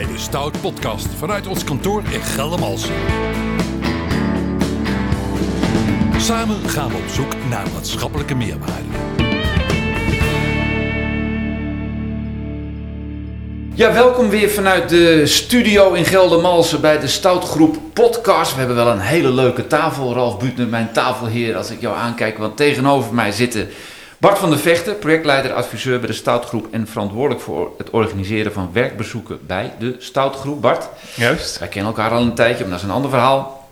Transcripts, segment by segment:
bij de Stout Podcast vanuit ons kantoor in Geldermalsen. Samen gaan we op zoek naar maatschappelijke meerwaarde. Ja, welkom weer vanuit de studio in Geldermalsen bij de Stoutgroep Podcast. We hebben wel een hele leuke tafel. Ralf Buutner, mijn tafelheer, als ik jou aankijk. Want tegenover mij zitten Bart van der Vechten, projectleider, adviseur bij de Stoutgroep... en verantwoordelijk voor het organiseren van werkbezoeken bij de Stoutgroep. Bart, Juist. wij kennen elkaar al een tijdje, maar dat is een ander verhaal.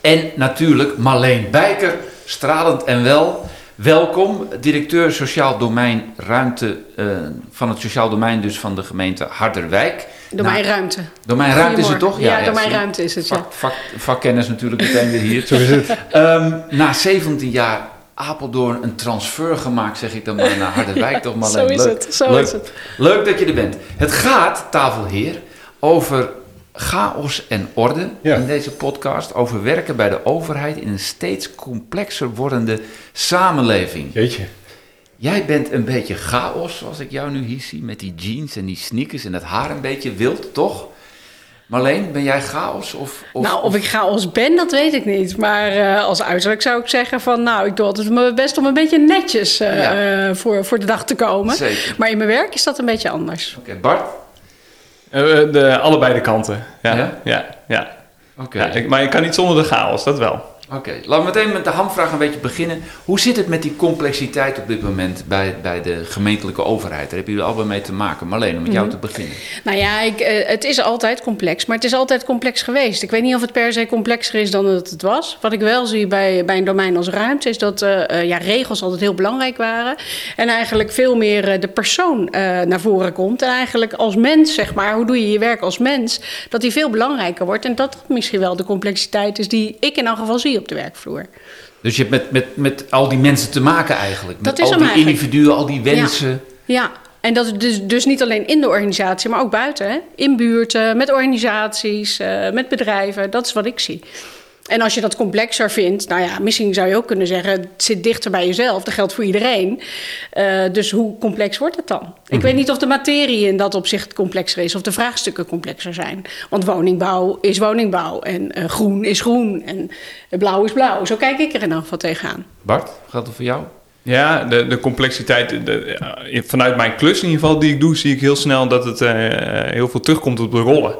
En natuurlijk Marleen Bijker, stralend en wel... Welkom, directeur Sociaal Domein Ruimte eh, van het Sociaal Domein dus van de gemeente Harderwijk. Domeinruimte. Domeinruimte is het toch? Ja, zie je. domeinruimte is het, ja. Vak, vak, vakkennis natuurlijk meteen weer hier. Zo is het. Ehm, na 17 jaar Apeldoorn een transfer gemaakt, zeg ik dan maar, naar Harderwijk toch maar. Zo is leuk, het, zo leuk, is het. Leuk dat je er bent. Het gaat, tafelheer, over chaos en orde Ja. in deze podcast. Over werken bij de overheid in een steeds complexer wordende samenleving. Jeetje. Jij bent een beetje chaos, zoals ik jou nu hier zie, met die jeans en die sneakers en het haar een beetje wild, toch? Marleen, ben jij chaos? Of, of, nou, of ik chaos ben, dat weet ik niet. Maar eh, als uiterlijk zou ik zeggen van... nou, ik doe altijd mijn best om een beetje netjes eh, Ja. eh, voor, voor de dag te komen. Zeker. Maar in mijn werk is dat een beetje anders. Oké, Bart? Eh, de, allebei de kanten. Ja, Ja? ja, ja. Ik- maar je kan niet zonder de chaos, dat wel. Oké, laten we meteen met de hamvraag een beetje beginnen. Hoe zit het met die complexiteit op dit moment bij, bij de gemeentelijke overheid? Daar hebben jullie allebei mee te maken. Marleen, om met jou te beginnen. Nou ja, ik, eh, het is altijd complex, maar het is altijd complex geweest. Ik weet niet of het per se complexer is dan dat het was. Wat ik wel zie bij, bij een domein als ruimte is dat eh, eh, ja, regels altijd heel belangrijk waren. En eigenlijk veel meer de persoon naar voren komt. En eigenlijk als mens, zeg maar, hoe doe je je werk als mens, dat die veel belangrijker wordt. En dat dat misschien wel de complexiteit is die ik in elk geval zie op de werkvloer. Dus je hebt met, met, met al die mensen te maken eigenlijk. Dat met is al die eigenlijk. individuen, al die wensen. Ja, en dat is dus, dus niet alleen in de organisatie, maar ook buiten. Hè? In buurten, met organisaties, eh, met bedrijven. Dat is wat ik zie. En als je dat complexer vindt, nou ja, misschien zou je ook kunnen zeggen: het zit dichter bij jezelf. Dat geldt voor iedereen. Eh, dus hoe complex wordt het dan? Ik weet niet of de materie in dat opzicht complexer is, of de vraagstukken complexer zijn. Want woningbouw is woningbouw, en eh, groen is groen, en blauw is blauw. Zo kijk ik er in elk geval tegenaan. Bart, geldt dat voor jou? Ja, de, de complexiteit, de, ja, vanuit mijn klus in ieder geval die ik doe, zie ik heel snel dat het eh, heel veel terugkomt op de rollen.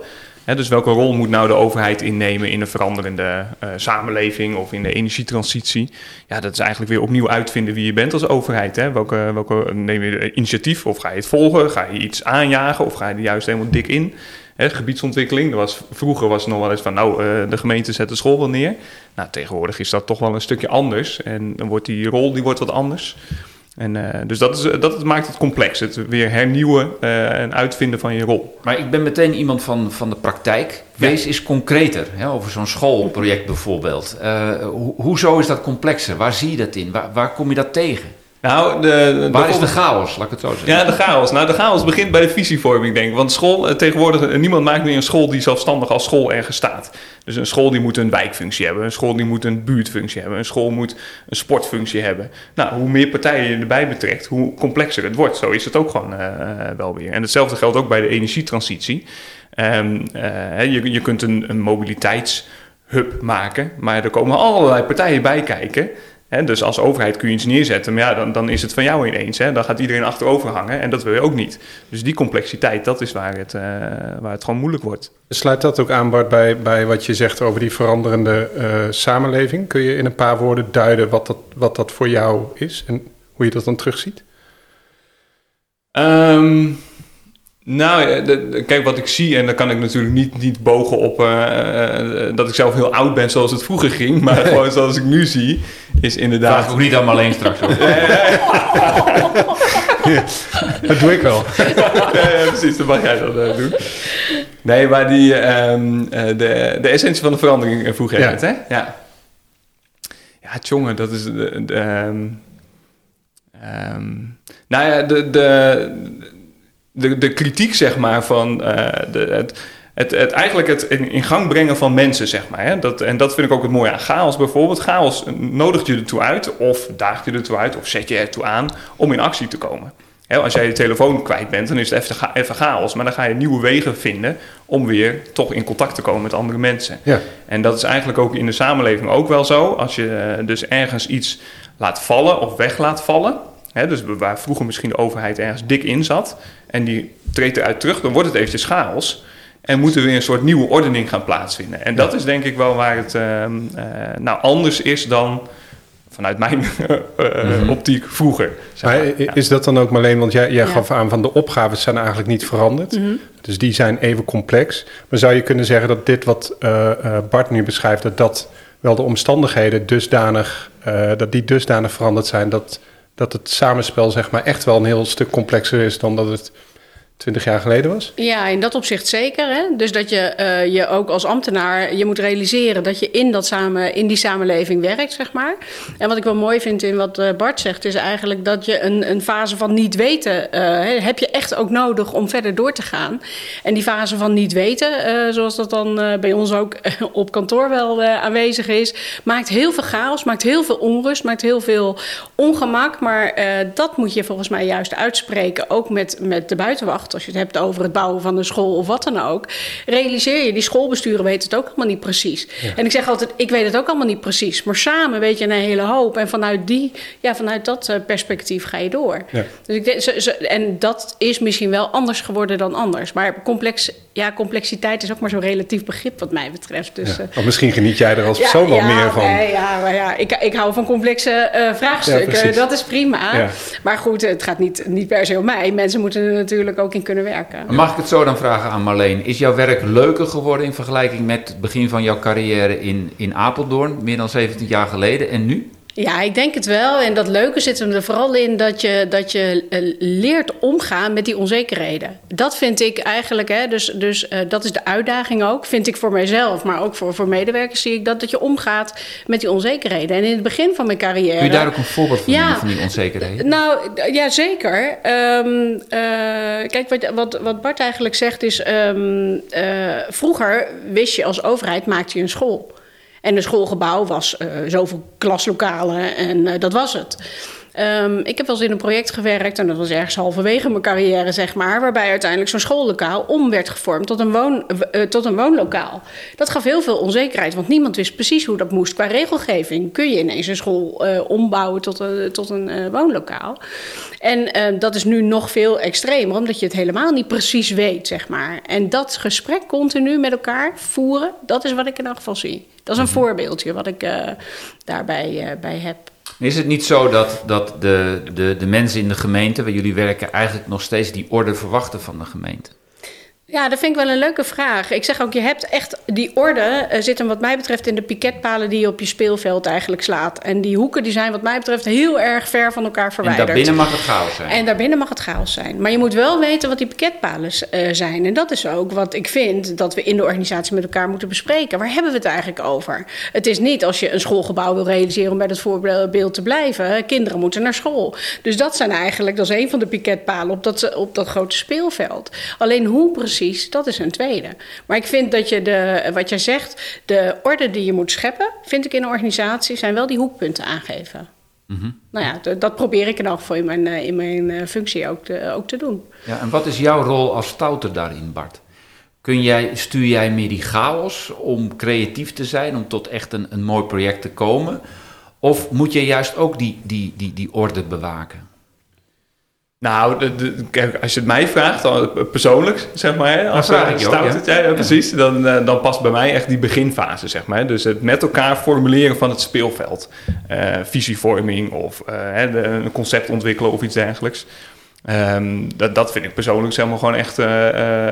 Dus welke rol moet nou de overheid innemen in een veranderende eh, samenleving of in de energietransitie? Ja, dat is eigenlijk weer opnieuw uitvinden wie je bent als overheid. Hè? Welke, welke, neem je initiatief of ga je het volgen? Ga je iets aanjagen of ga je er juist helemaal dik in? Gebiedsontwikkeling, was, vroeger was het nog wel eens van, nou, eh, de gemeente zet de school wel neer. Nou, tegenwoordig is dat toch wel een stukje anders. En dan wordt die rol die wordt wat anders. En, eh, dus dat, is, dat maakt het complex. Het weer hernieuwen eh, en uitvinden van je rol. Maar ik ben meteen iemand van, van de praktijk. Wees eens concreter, hè, over zo'n schoolproject bijvoorbeeld. Eh, ho- hoezo is dat complexer? Waar zie je dat in? Waar, waar kom je dat tegen? Nou, de, de, Waar is de chaos, laat ik het zo zeggen? Ja, de chaos. Nou, de chaos begint bij de visievorming, denk ik. Want school, eh, tegenwoordig, eh, niemand maakt meer een school die zelfstandig als school ergens staat. Dus een school die moet een wijkfunctie hebben. Een school die moet een buurtfunctie hebben. Een school moet een sportfunctie hebben. Nou, hoe meer partijen je erbij betrekt, hoe complexer het wordt. Zo is het ook gewoon eh, wel weer. En hetzelfde geldt ook bij de energietransitie. Ehm, eh, je, je kunt een, een mobiliteitshub maken, maar er komen allerlei partijen bij kijken. Hè, dus als overheid kun je iets neerzetten, maar ja, dan, dan is het van jou ineens. Hè? Dan gaat iedereen achterover hangen en dat wil je ook niet. Dus die complexiteit, dat is waar het, eh, waar het gewoon moeilijk wordt. Sluit dat ook aan, Bart, bij, bij wat je zegt over die veranderende eh, samenleving? Kun je in een paar woorden duiden wat dat, wat dat voor jou is en hoe je dat dan terugziet? Ehm, nou, de- kijk wat ik zie, en dan kan ik natuurlijk niet, niet bogen op eh, eh, dat ik zelf heel oud ben zoals het vroeger ging, maar gewoon zoals ik nu zie, is inderdaad. Vraag ook niet aan Marleen straks. Hoor. Dat doe ik wel. ja, precies, dat mag jij dan eh, doen. Nee, maar die, ehm, eh, de, de essentie van de verandering eh, vroeg jij Ja. net, hè? Ja. Ja, jongen, dat is... De, de, ehm, ehm, nou ja, de, de, de, de kritiek, zeg maar, van eh, de, het, het, het, eigenlijk het in, in gang brengen van mensen, zeg maar. Hè? Dat, en dat vind ik ook het mooie aan chaos bijvoorbeeld. Chaos nodigt je ertoe uit, of daagt je ertoe uit, of zet je ertoe aan om in actie te komen. Hè, als jij je telefoon kwijt bent, dan is het even, even chaos. Maar dan ga je nieuwe wegen vinden om weer toch in contact te komen met andere mensen. Ja. En dat is eigenlijk ook in de samenleving ook wel zo. Als je eh, dus ergens iets laat vallen of weg laat vallen. Hè, dus waar vroeger misschien de overheid ergens dik in zat. En die treedt eruit terug, dan wordt het eventjes chaos. En moet er weer een soort nieuwe ordening gaan plaatsvinden. En dat is denk ik wel waar het ehm, eh, nou anders is dan vanuit mijn eh, optiek vroeger. zeg Maar maar. is dat dan ook Marleen, want jij, jij Ja. gaf aan van de opgaves zijn eigenlijk niet veranderd. Mhm. Dus die zijn even complex. Maar zou je kunnen zeggen dat dit wat eh, eh, Bart nu beschrijft, dat dat wel de omstandigheden dusdanig, eh, dat die dusdanig veranderd zijn dat, dat het samenspel zeg maar echt wel een heel stuk complexer is dan dat het twintig jaar geleden was? Ja, in dat opzicht zeker. Hè? Dus dat je eh, je ook als ambtenaar je moet realiseren dat je in, dat samen, in die samenleving werkt, zeg maar. En wat ik wel mooi vind in wat eh, Bart zegt, is eigenlijk dat je een, een fase van niet weten hè, heb je echt ook nodig om verder door te gaan. En die fase van niet weten, zoals dat dan bij ons ook op kantoor wel aanwezig is, maakt heel veel chaos, maakt heel veel onrust, maakt heel veel ongemak. Maar dat moet je volgens mij juist uitspreken, ook met, met de buitenwacht. Als je het hebt over het bouwen van een school of wat dan ook. Realiseer je, die schoolbesturen weten het ook allemaal niet precies. En ik zeg altijd, ik weet het ook allemaal niet precies. Maar samen weet je een hele hoop. En vanuit, die, ja, vanuit dat eh, perspectief ga je door. Ja. Dus ik denk, ze- ze- en dat is misschien wel anders geworden dan anders. Maar complex, ja, complexiteit is ook maar zo'n relatief begrip wat mij betreft. Dus, Ja. eh, Of misschien geniet jij er als persoon wel meer van. Nee, ja, maar ja, ik, ik hou van complexe eh, vraagstukken. dat is prima. Maar goed, het gaat niet, niet per se om mij. Mensen moeten er natuurlijk ook kunnen werken. Mag ik het zo dan vragen aan Marleen? Is jouw werk leuker geworden in vergelijking met het begin van jouw carrière in, in Apeldoorn, meer dan 17 jaar geleden, en nu? Ja, ik denk het wel. En dat leuke zit hem er vooral in dat je, dat je eh, leert omgaan met die onzekerheden. Dat vind ik eigenlijk, hè, dus, dus eh, dat is de uitdaging ook, vind ik voor mijzelf, maar ook voor, voor medewerkers zie ik dat, dat je omgaat met die onzekerheden. En in het begin van mijn carrière... Kun je daar ook een voorbeeld van Ja. noemen van die onzekerheden? Nou, d- ja, zeker. Ehm, eh, kijk, wat, wat, wat Bart eigenlijk zegt is... ehm, eh, vroeger wist je als overheid, maakte je een school. En een schoolgebouw was eh, zoveel klaslokalen en eh, dat was het. Ehm, ik heb wel eens in een project gewerkt, en dat was ergens halverwege mijn carrière, zeg maar, waarbij uiteindelijk zo'n schoollokaal om werd gevormd tot een, woon, eh, tot een woonlokaal. Dat gaf heel veel onzekerheid, want niemand wist precies hoe dat moest qua regelgeving. Kun je ineens een school ombouwen tot een, tot een woonlokaal? En dat is nu nog veel extremer, omdat je het helemaal niet precies weet, zeg maar. En dat gesprek continu met elkaar voeren, dat is wat ik in elk geval zie. Dat is een voorbeeldje wat ik eh, daarbij eh, bij heb. Is het niet zo dat, dat de, de, de mensen in de gemeente waar jullie werken eigenlijk nog steeds die orde verwachten van de gemeente? Ja, dat vind ik wel een leuke vraag. Ik zeg ook, je hebt echt die orde eh, zit hem wat mij betreft in de piketpalen die je op je speelveld eigenlijk slaat. En die hoeken die zijn wat mij betreft heel erg ver van elkaar En verwijderd. daarbinnen mag het chaos zijn. En daarbinnen mag het chaos zijn. Maar je moet wel weten wat die piketpalen eh, zijn. En dat is ook wat ik vind dat we in de organisatie met elkaar moeten bespreken. Waar hebben we het eigenlijk over? Het is niet als je een schoolgebouw wil realiseren om bij dat voorbeeld te blijven. Kinderen moeten naar school. Dus dat zijn eigenlijk, dat is een van de piketpalen op dat, op dat grote speelveld. Alleen hoe precies, dat is een tweede. Maar ik vind dat je de, wat jij zegt, de orde die je moet scheppen, vind ik in een organisatie, zijn wel die hoekpunten aangeven. Nou ja, dat probeer ik in elk geval in mijn, eh, in mijn eh, functie ook te, ook te doen. Ja, en wat is jouw rol als stouter daarin, Bart? Kun jij, stuur jij meer die chaos om creatief te zijn, om tot echt een, een mooi project te komen? Of moet je juist ook die, die, die, die orde bewaken? Nou, de, de- kijk, als je het mij vraagt, dan eh, persoonlijk, zeg maar, hè, als vraag eh, ik je ook, ja. ja, ja, precies, dan, eh, dan past bij mij echt die beginfase, zeg maar. Dus het met elkaar formuleren van het speelveld. Visievorming of een concept ontwikkelen of iets dergelijks. Ehm, dat, dat vind ik persoonlijk zeg maar, gewoon echt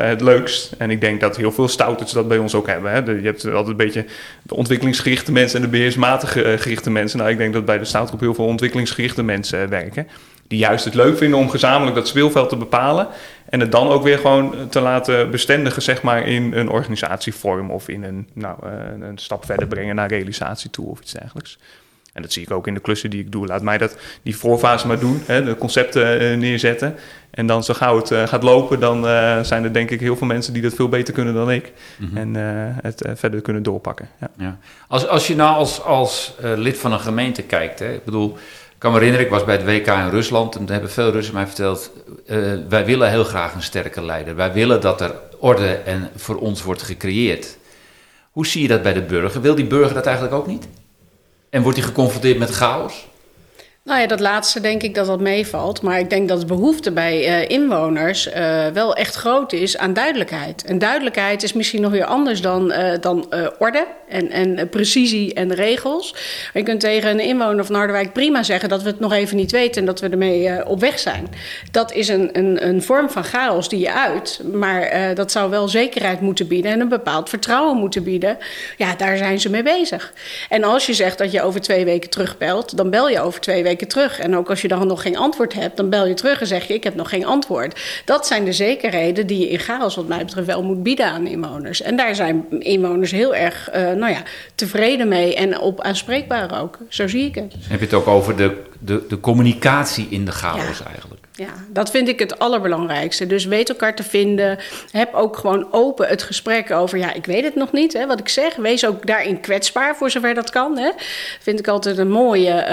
het leukst. En ik denk dat heel veel stouters dat bij ons ook hebben. Hè. De- je hebt altijd een beetje de ontwikkelingsgerichte mensen en de beheersmatig eh, gerichte mensen. Nou, ik denk dat bij de stoutgroep heel veel ontwikkelingsgerichte mensen werken. Die juist het leuk vinden om gezamenlijk dat speelveld te bepalen. En het dan ook weer gewoon te laten bestendigen, zeg maar, in een organisatievorm of in een, nou, eh, een stap verder brengen naar realisatie toe of iets dergelijks. En dat zie ik ook in de klussen die ik doe. Laat mij dat, die voorfase maar doen, hè, de concepten eh, neerzetten. En dan zo gauw het eh, gaat lopen, dan zijn er denk ik heel veel mensen die dat veel beter kunnen dan ik. En eh, het verder kunnen doorpakken. Ja. Ja. Als, als je nou als, als lid van een gemeente kijkt, hè, ik bedoel, kan me herinneren, ik was bij het WK in Rusland en toen hebben veel Russen mij verteld, eh, wij willen heel graag een sterke leider. Wij willen dat er orde en voor ons wordt gecreëerd. Hoe zie je dat bij de burger? Wil die burger dat eigenlijk ook niet? En wordt hij geconfronteerd met chaos? Nou ja, dat laatste denk ik dat dat meevalt. Maar ik denk dat de behoefte bij uh, inwoners uh, wel echt groot is aan duidelijkheid. En duidelijkheid is misschien nog weer anders dan, uh, dan orde en, en precisie en regels. Je kunt tegen een inwoner van Harderwijk prima zeggen dat we het nog even niet weten en dat we ermee op weg zijn. Dat is een, een, een vorm van chaos die je uit. Maar dat zou wel zekerheid moeten bieden en een bepaald vertrouwen moeten bieden. Ja, daar zijn ze mee bezig. En als je zegt dat je over twee weken terugbelt, dan bel je over twee weken terug. En ook als je dan nog geen antwoord hebt, dan bel je terug en zeg je: Ik heb nog geen antwoord. Dat zijn de zekerheden die je in chaos, wat mij betreft, wel moet bieden aan inwoners. En daar zijn inwoners heel erg uh, nou ja, tevreden mee en op aanspreekbaar ook. Zo zie ik het. Heb je het ook over de, de, de communicatie in de chaos ja. eigenlijk? Ja, dat vind ik het allerbelangrijkste. Dus weet elkaar te vinden. Heb ook gewoon open het gesprek over, ja, ik weet het nog niet, hè, wat ik zeg. Wees ook daarin kwetsbaar, voor zover dat kan. Hè. Vind ik altijd een mooie,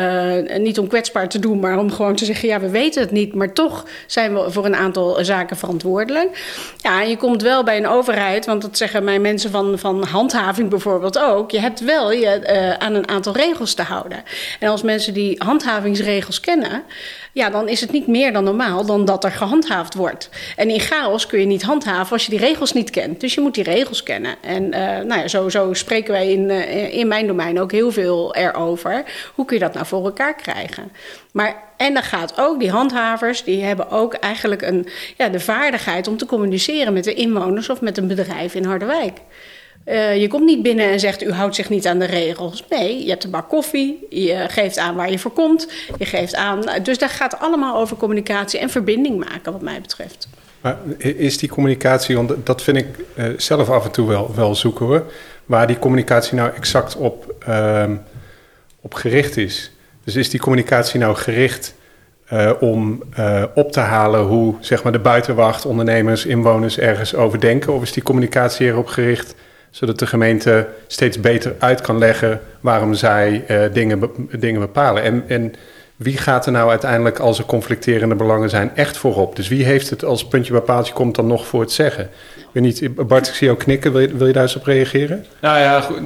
uh, niet om kwetsbaar te doen, maar om gewoon te zeggen, ja, we weten het niet, maar toch zijn we voor een aantal zaken verantwoordelijk. Ja, en je komt wel bij een overheid, want dat zeggen mijn mensen van, van handhaving bijvoorbeeld ook. Je hebt wel je uh, aan een aantal regels te houden. En als mensen die handhavingsregels kennen, ja, dan is het niet meer dan normaal dan dat er gehandhaafd wordt. En in chaos kun je niet handhaven als je die regels niet kent. Dus je moet die regels kennen. En uh, nou ja, zo, zo spreken wij in, uh, in mijn domein ook heel veel erover. Hoe kun je dat nou voor elkaar krijgen? Maar, en dan gaat ook, die handhavers, die hebben ook eigenlijk een, ja, de vaardigheid om te communiceren met de inwoners of met een bedrijf in Harderwijk. Uh, je komt niet binnen en zegt u houdt zich niet aan de regels. Nee, je hebt een bak koffie, je geeft aan waar je voor komt, je geeft aan. Dus dat gaat allemaal over communicatie en verbinding maken, wat mij betreft. Maar is die communicatie, want dat vind ik uh, zelf af en toe wel, wel zoeken hoor, waar die communicatie nou exact op, uh, op gericht is. Dus is die communicatie nou gericht uh, om op te halen hoe zeg maar, de buitenwacht, ondernemers, inwoners ergens over denken? Of is die communicatie erop gericht zodat de gemeente steeds beter uit kan leggen waarom zij uh, dingen, dingen bepalen. En, en wie gaat er nou uiteindelijk, als er conflicterende belangen zijn, echt voorop? Dus wie heeft het als puntje bij paaltje komt dan nog voor het zeggen? Ik weet niet, Bart, ik zie jou knikken. Wil je, wil je daar eens op reageren? Nou ja, goed,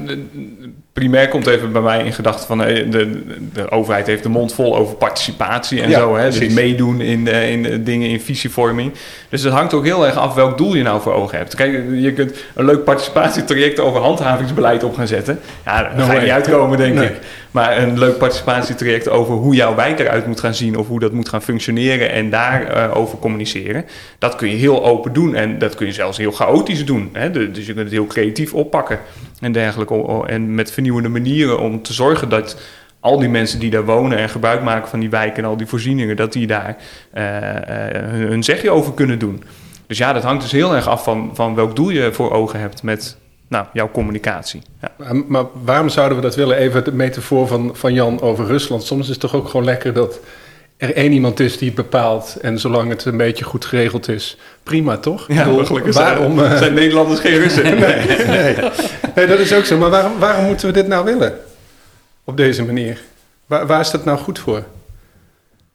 primair komt even bij mij in gedachten van de, de, de, overheid heeft de mond vol over participatie en Ja, zo. Hè? Dus meedoen in, in eh, dingen in visievorming. Dus het hangt ook heel erg af welk doel je nou voor ogen hebt. Kijk, je kunt een leuk participatietraject over handhavingsbeleid op gaan zetten. Ja, daar No ga je niet uitkomen, denk Nee. ik. Maar een leuk participatietraject over hoe jouw wijk eruit moet gaan zien... of hoe dat moet gaan functioneren en daarover over communiceren... dat kun je heel open doen en dat kun je zelfs heel chaotisch doen. Hè? Dus je kunt het heel creatief oppakken en dergelijke. En met vernieuwende manieren om te zorgen dat al die mensen die daar wonen en gebruik maken van die wijken en al die voorzieningen, dat die daar eh, eh, hun zegje over kunnen doen. Dus ja, dat hangt dus heel erg af van, van welk doel je voor ogen hebt met nou, jouw communicatie. Ja. Maar, maar waarom zouden we dat willen? Even de metafoor van, van Jan over Rusland. Soms is het toch ook gewoon lekker dat er één iemand is die het bepaalt. En zolang het een beetje goed geregeld is, prima toch? Bedoel, gelukkig waarom, zijn, eh, zijn Nederlanders geen Russen. nee, nee. nee, dat is ook zo. Maar waarom, waarom moeten we dit nou willen? Op deze manier. Waar, waar is dat nou goed voor?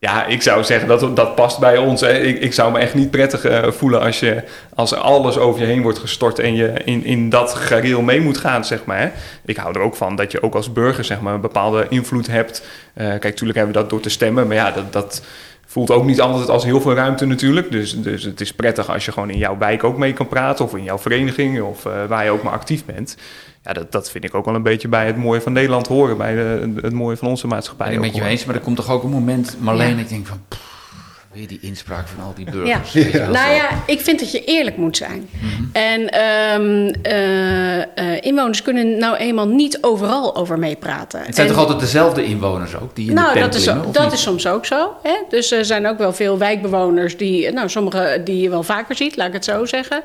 Ja, ik zou zeggen dat dat past bij ons. Hè. Ik, ik zou me echt niet prettig eh, voelen als, je, als alles over je heen wordt gestort en je in, in dat gareel mee moet gaan, zeg maar. Hè. Ik hou er ook van dat je ook als burger zeg maar, een bepaalde invloed hebt. Eh, kijk, natuurlijk hebben we dat door te stemmen, maar ja, dat, dat voelt ook niet altijd als heel veel ruimte natuurlijk. Dus, dus het is prettig als je gewoon in jouw wijk ook mee kan praten of in jouw vereniging of eh, waar je ook maar actief bent. Ja, dat, dat vind ik ook wel een beetje bij het mooie van Nederland horen, bij de, het mooie van onze maatschappij. Ben ik ook met je eens, maar er komt toch ook een moment, Marleen, Ja. ik denk van, pff, weer die inspraak van al die burgers. Ja. Nou ja, ik vind dat je eerlijk moet zijn. En ehm, eh, eh, inwoners kunnen nou eenmaal niet overal over meepraten. Het zijn En- toch altijd dezelfde inwoners ook die in de nou, pen dat, is, klimmen, dat niet? is soms ook zo. Hè? Dus er zijn ook wel veel wijkbewoners die, nou, sommige die je wel vaker ziet, laat ik het zo zeggen.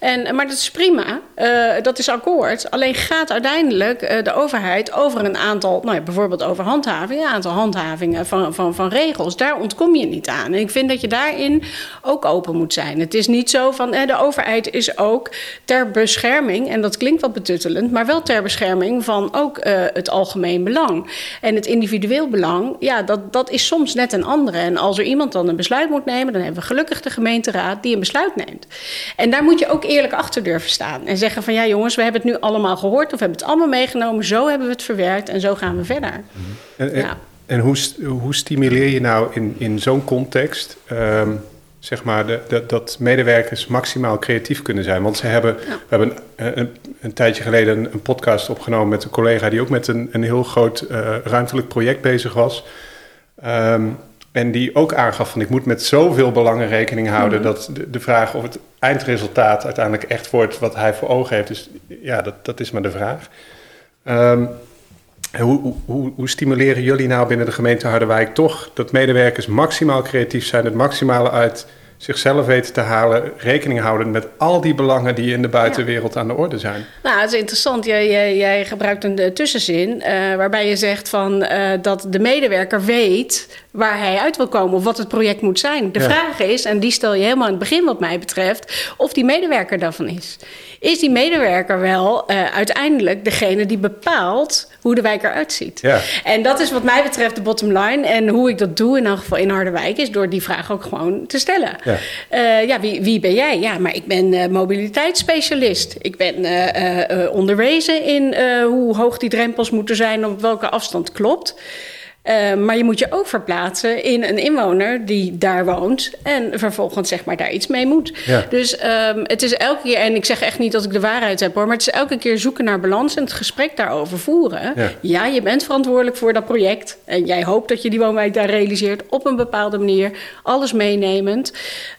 En, maar dat is prima, eh, dat is akkoord. Alleen gaat uiteindelijk eh, de overheid over een aantal, nou ja, bijvoorbeeld over handhaving, een aantal handhavingen van, van, van regels. Daar ontkom je niet aan. En ik vind dat je daarin ook open moet zijn. Het is niet zo van eh, de overheid is ook ter bescherming, en dat klinkt wat betuttelend, maar wel ter bescherming van ook uh, het algemeen belang. En het individueel belang, ja, dat, dat is soms net een andere. En als er iemand dan een besluit moet nemen, dan hebben we gelukkig de gemeenteraad die een besluit neemt. En daar moet je ook eerlijk achter durven staan. En zeggen van ja jongens, we hebben het nu allemaal gehoord of we hebben het allemaal meegenomen. Zo hebben we het verwerkt en zo gaan we verder. En, en, ja. En hoe, hoe stimuleer je nou in, in zo'n context... Um, zeg maar, de, de, dat medewerkers maximaal creatief kunnen zijn. Want ze hebben, ja. we hebben een, een, een, tijdje geleden een, een, podcast opgenomen met een collega die ook met een, een heel groot uh, ruimtelijk project bezig was. Um, en die ook aangaf van ik moet met zoveel belangen rekening houden mm -hmm. dat de, de, vraag of het eindresultaat uiteindelijk echt wordt wat hij voor ogen heeft. Dus ja, dat, dat is maar de vraag. Um, hoe, hoe, hoe, stimuleren jullie nou binnen de gemeente Harderwijk toch dat medewerkers maximaal creatief zijn, het maximale uit zichzelf weten te halen, rekening houden met al die belangen die in de buitenwereld ja. aan de orde zijn? Nou, het is interessant. Jij, jij, jij gebruikt een tussenzin uh, waarbij je zegt van, uh, dat de medewerker weet waar hij uit wil komen of wat het project moet zijn. De ja. vraag is, en die stel je helemaal in het begin wat mij betreft, of die medewerker daarvan is. Is die medewerker wel uh, uiteindelijk degene die bepaalt hoe de wijk eruit ziet? Ja. En dat is wat mij betreft de bottom line. En hoe ik dat doe in elk geval in Harderwijk is door die vraag ook gewoon te stellen. Ja, uh, ja wie, wie ben jij? Ja, maar ik ben uh, mobiliteitsspecialist. Ik ben onderwezen in hoe hoog die drempels moeten zijn, op welke afstand klopt. Uh, maar je moet je ook verplaatsen in een inwoner die daar woont en vervolgens zeg maar daar iets mee moet. Ja. Dus um, het is elke keer, en ik zeg echt niet dat ik de waarheid heb hoor, maar het is elke keer zoeken naar balans en het gesprek daarover voeren. Ja, ja je bent verantwoordelijk voor dat project en jij hoopt dat je die woonwijk daar realiseert op een bepaalde manier, alles meenemend.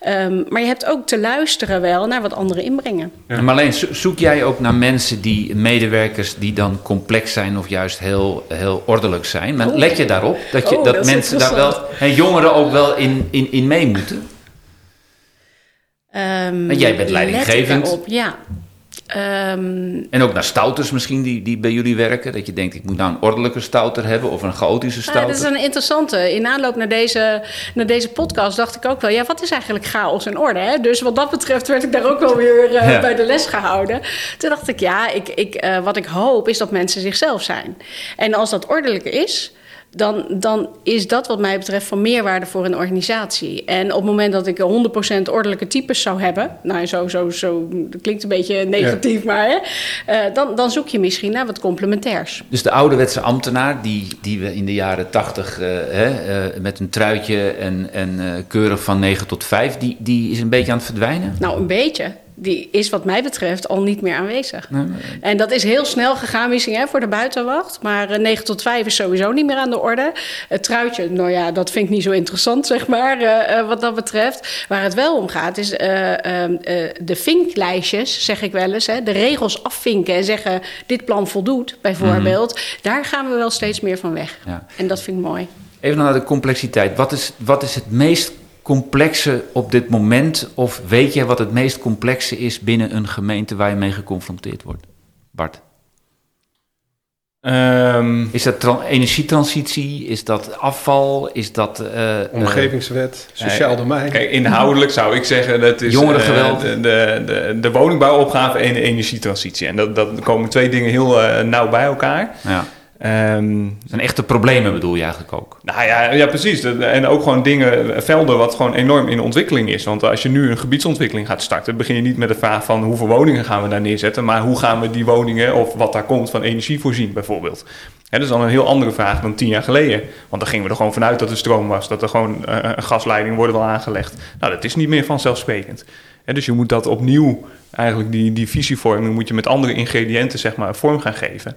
Um, maar je hebt ook te luisteren wel naar wat anderen inbrengen. Ja. Maar alleen zoek jij ook naar mensen die, medewerkers die dan complex zijn of juist heel, heel ordelijk zijn? Maar let je daar daarop? Dat, je, oh, dat, dat mensen daar wel, en jongeren ook wel in, in, in mee moeten? Um, en jij bent leidinggevend. Op, ja. Um, en ook naar stouters misschien die, die bij jullie werken. Dat je denkt, ik moet nou een ordelijke stouter hebben of een chaotische stouter. Ja, dat is een interessante. In aanloop naar deze, naar deze podcast dacht ik ook wel... ja, wat is eigenlijk chaos en orde? Hè? Dus wat dat betreft werd ik daar ook wel weer uh, ja. bij de les gehouden. Toen dacht ik, ja, ik, ik, uh, wat ik hoop is dat mensen zichzelf zijn. En als dat ordelijk is dan, dan is dat wat mij betreft van meerwaarde voor een organisatie. En op het moment dat ik 100% ordelijke types zou hebben, nou zo, zo, zo dat klinkt een beetje negatief, ja. maar hè, uh, dan, dan zoek je misschien naar wat complementairs. Dus de ouderwetse ambtenaar, die, die we in de jaren 80 uh, hè, uh, met een truitje en, en keurig van 9 tot 5, die, die is een beetje aan het verdwijnen? Nou, een beetje die is wat mij betreft al niet meer aanwezig. Nee, nee. En dat is heel snel gegaan misschien hè, voor de buitenwacht. Maar uh, 9 tot 5 is sowieso niet meer aan de orde. Het truitje, nou ja, dat vind ik niet zo interessant, zeg maar, uh, uh, wat dat betreft. Waar het wel om gaat, is de vinklijstjes, zeg ik wel eens. Hè, de regels afvinken en zeggen, dit plan voldoet, bijvoorbeeld. Mm-hmm. Daar gaan we wel steeds meer van weg. Ja. En dat vind ik mooi. Even naar de complexiteit. Wat is, wat is het meest complexe op dit moment? Of weet je wat het meest complexe is binnen een gemeente waar je mee geconfronteerd wordt? Bart? Um, is dat energietransitie? Is dat afval? Is dat... Uh, Omgevingswet, sociaal domein? Kijk, inhoudelijk zou ik zeggen dat is... Jongerengeweld. Uh, de, de, de, de, woningbouwopgave en de energietransitie. En dat, dat komen twee dingen heel uh, nauw bij elkaar. Ja. Um, zijn echte problemen bedoel je eigenlijk ook? Nou ja, ja precies. En ook gewoon dingen, velden wat gewoon enorm in ontwikkeling is. Want als je nu een gebiedsontwikkeling gaat starten, begin je niet met de vraag van hoeveel woningen gaan we daar neerzetten, maar hoe gaan we die woningen of wat daar komt van energie voorzien bijvoorbeeld. He, dat is dan een heel andere vraag dan tien jaar geleden. Want dan gingen we er gewoon vanuit dat er stroom was, dat er gewoon uh, een gasleiding wordt wel aangelegd. Nou, dat is niet meer vanzelfsprekend. He, dus je moet dat opnieuw, eigenlijk die, die visievorming, moet je met andere ingrediënten zeg maar vorm gaan geven.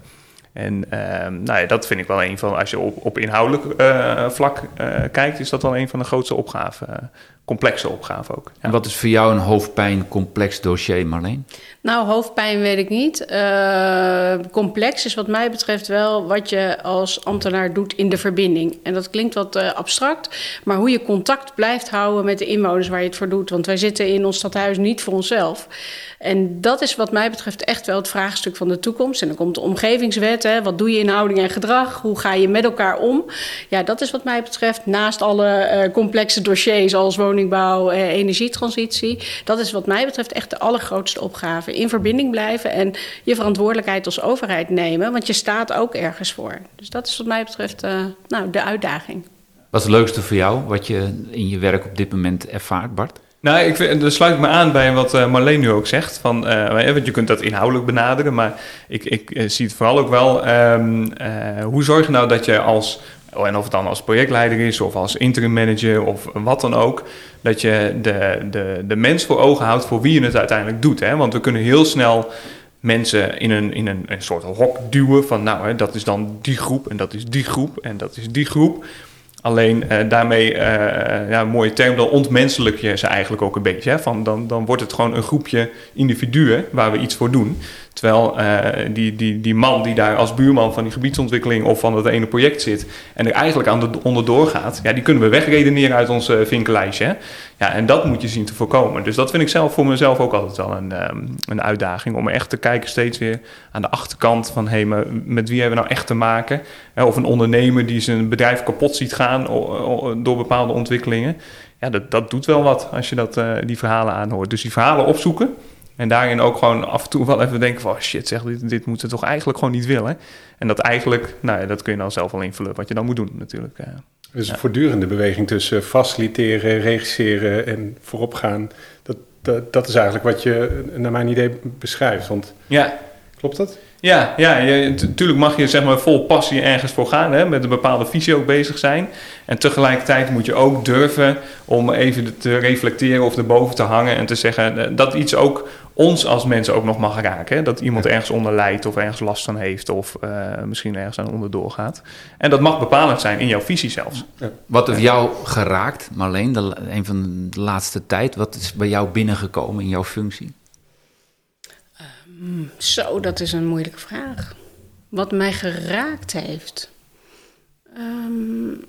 En uh, nou ja, dat vind ik wel een van, als je op, op inhoudelijk uh, vlak uh, kijkt, is dat wel een van de grootste opgaven. Complexe opgaven ook. Ja. En wat is voor jou een hoofdpijn complex dossier, Marleen? Nou, hoofdpijn weet ik niet. Uh, complex is wat mij betreft wel wat je als ambtenaar doet in de verbinding. En dat klinkt wat uh, abstract, maar hoe je contact blijft houden met de inwoners waar je het voor doet. Want wij zitten in ons stadhuis niet voor onszelf. En dat is wat mij betreft echt wel het vraagstuk van de toekomst. En dan komt de omgevingswet zetten. Wat doe je in houding en gedrag? Hoe ga je met elkaar om? Ja, dat is wat mij betreft, naast alle uh, complexe dossiers als woningbouw, en energietransitie, dat is wat mij betreft echt de allergrootste opgave. In verbinding blijven en je verantwoordelijkheid als overheid nemen, want je staat ook ergens voor. Dus dat is wat mij betreft uh, nou, de uitdaging. Wat is het leukste voor jou, wat je in je werk op dit moment ervaart, Bart? Nou, ik vind, sluit ik me aan bij wat uh, Marleen nu ook zegt. Van, uh, want je kunt dat inhoudelijk benaderen, maar ik, ik zie het vooral ook wel. Um, hoe zorg je nou dat je als, en of het dan als projectleider is of als interim manager of wat dan ook, dat je de, de, de mens voor ogen houdt voor wie je het uiteindelijk doet. Hè? Want we kunnen heel snel mensen in een, in een, een soort hok duwen van nou, hè, dat is dan die groep en dat is die groep en dat is die groep. Alleen uh, daarmee, uh, ja, een mooie term, dan ontmenselijk je ze eigenlijk ook een beetje. Hè? Van dan, dan wordt het gewoon een groepje individuen waar we iets voor doen. Terwijl uh, die, die, die man die daar als buurman van die gebiedsontwikkeling of van het ene project zit en er eigenlijk aan de, onderdoor gaat, ja, die kunnen we wegredeneren uit ons vinkellijstje. Ja, en dat moet je zien te voorkomen. Dus dat vind ik zelf voor mezelf ook altijd wel een, um, een uitdaging. Om echt te kijken steeds weer aan de achterkant van hé, met wie hebben we nou echt te maken? Of een ondernemer die zijn bedrijf kapot ziet gaan door bepaalde ontwikkelingen. Ja, dat, dat doet wel wat als je dat, uh, die verhalen aanhoort. Dus die verhalen opzoeken. En daarin ook gewoon af en toe wel even denken van... Oh shit, zeg, dit, dit moeten we toch eigenlijk gewoon niet willen. En dat eigenlijk, nou ja, dat kun je dan zelf wel invullen wat je dan moet doen natuurlijk. Uh, dus een voortdurende beweging tussen faciliteren, regisseren en vooropgaan. Dat, dat, dat is eigenlijk wat je naar mijn idee beschrijft. Want ja. klopt dat? Ja, ja natuurlijk mag je zeg maar vol passie ergens voor gaan, hè, met een bepaalde visie ook bezig zijn. En tegelijkertijd moet je ook durven om even te reflecteren of erboven te hangen en te zeggen dat iets ook ons als mensen ook nog mag raken. Hè? Dat iemand ergens onder lijdt of ergens last van heeft of uh, misschien ergens aan onderdoor gaat. En dat mag bepalend zijn in jouw visie zelfs. Wat heeft jou geraakt, Marleen, de, een van de laatste tijd? Wat is bij jou binnengekomen in jouw functie? Um, zo, dat is een moeilijke vraag. Wat mij geraakt heeft. Um,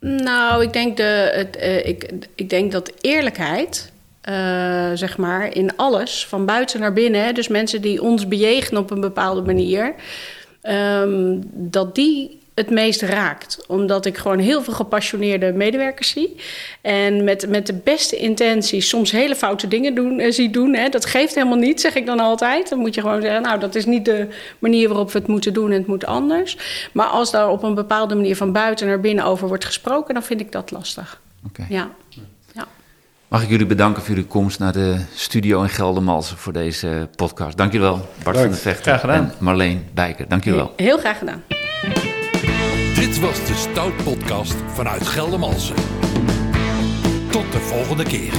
nou, ik denk, de, het, uh, ik, ik denk dat eerlijkheid uh, zeg maar, in alles, van buiten naar binnen. Hè, dus mensen die ons bejegenen op een bepaalde manier, um, dat die het meest raakt. Omdat ik gewoon heel veel gepassioneerde medewerkers zie. En met, met de beste intenties soms hele foute dingen doen, uh, zie doen. Hè. Dat geeft helemaal niet, zeg ik dan altijd. Dan moet je gewoon zeggen, nou, dat is niet de manier waarop we het moeten doen en het moet anders. Maar als daar op een bepaalde manier van buiten naar binnen over wordt gesproken, dan vind ik dat lastig. Okay. Ja. Mag ik jullie bedanken voor jullie komst naar de studio in Geldermalsen voor deze podcast. Dank jullie wel, Bart Dank. van der Vechter en Marleen Bijker. Dank jullie wel. Heel graag gedaan. Dit was de Stout Podcast vanuit Geldermalsen. Tot de volgende keer.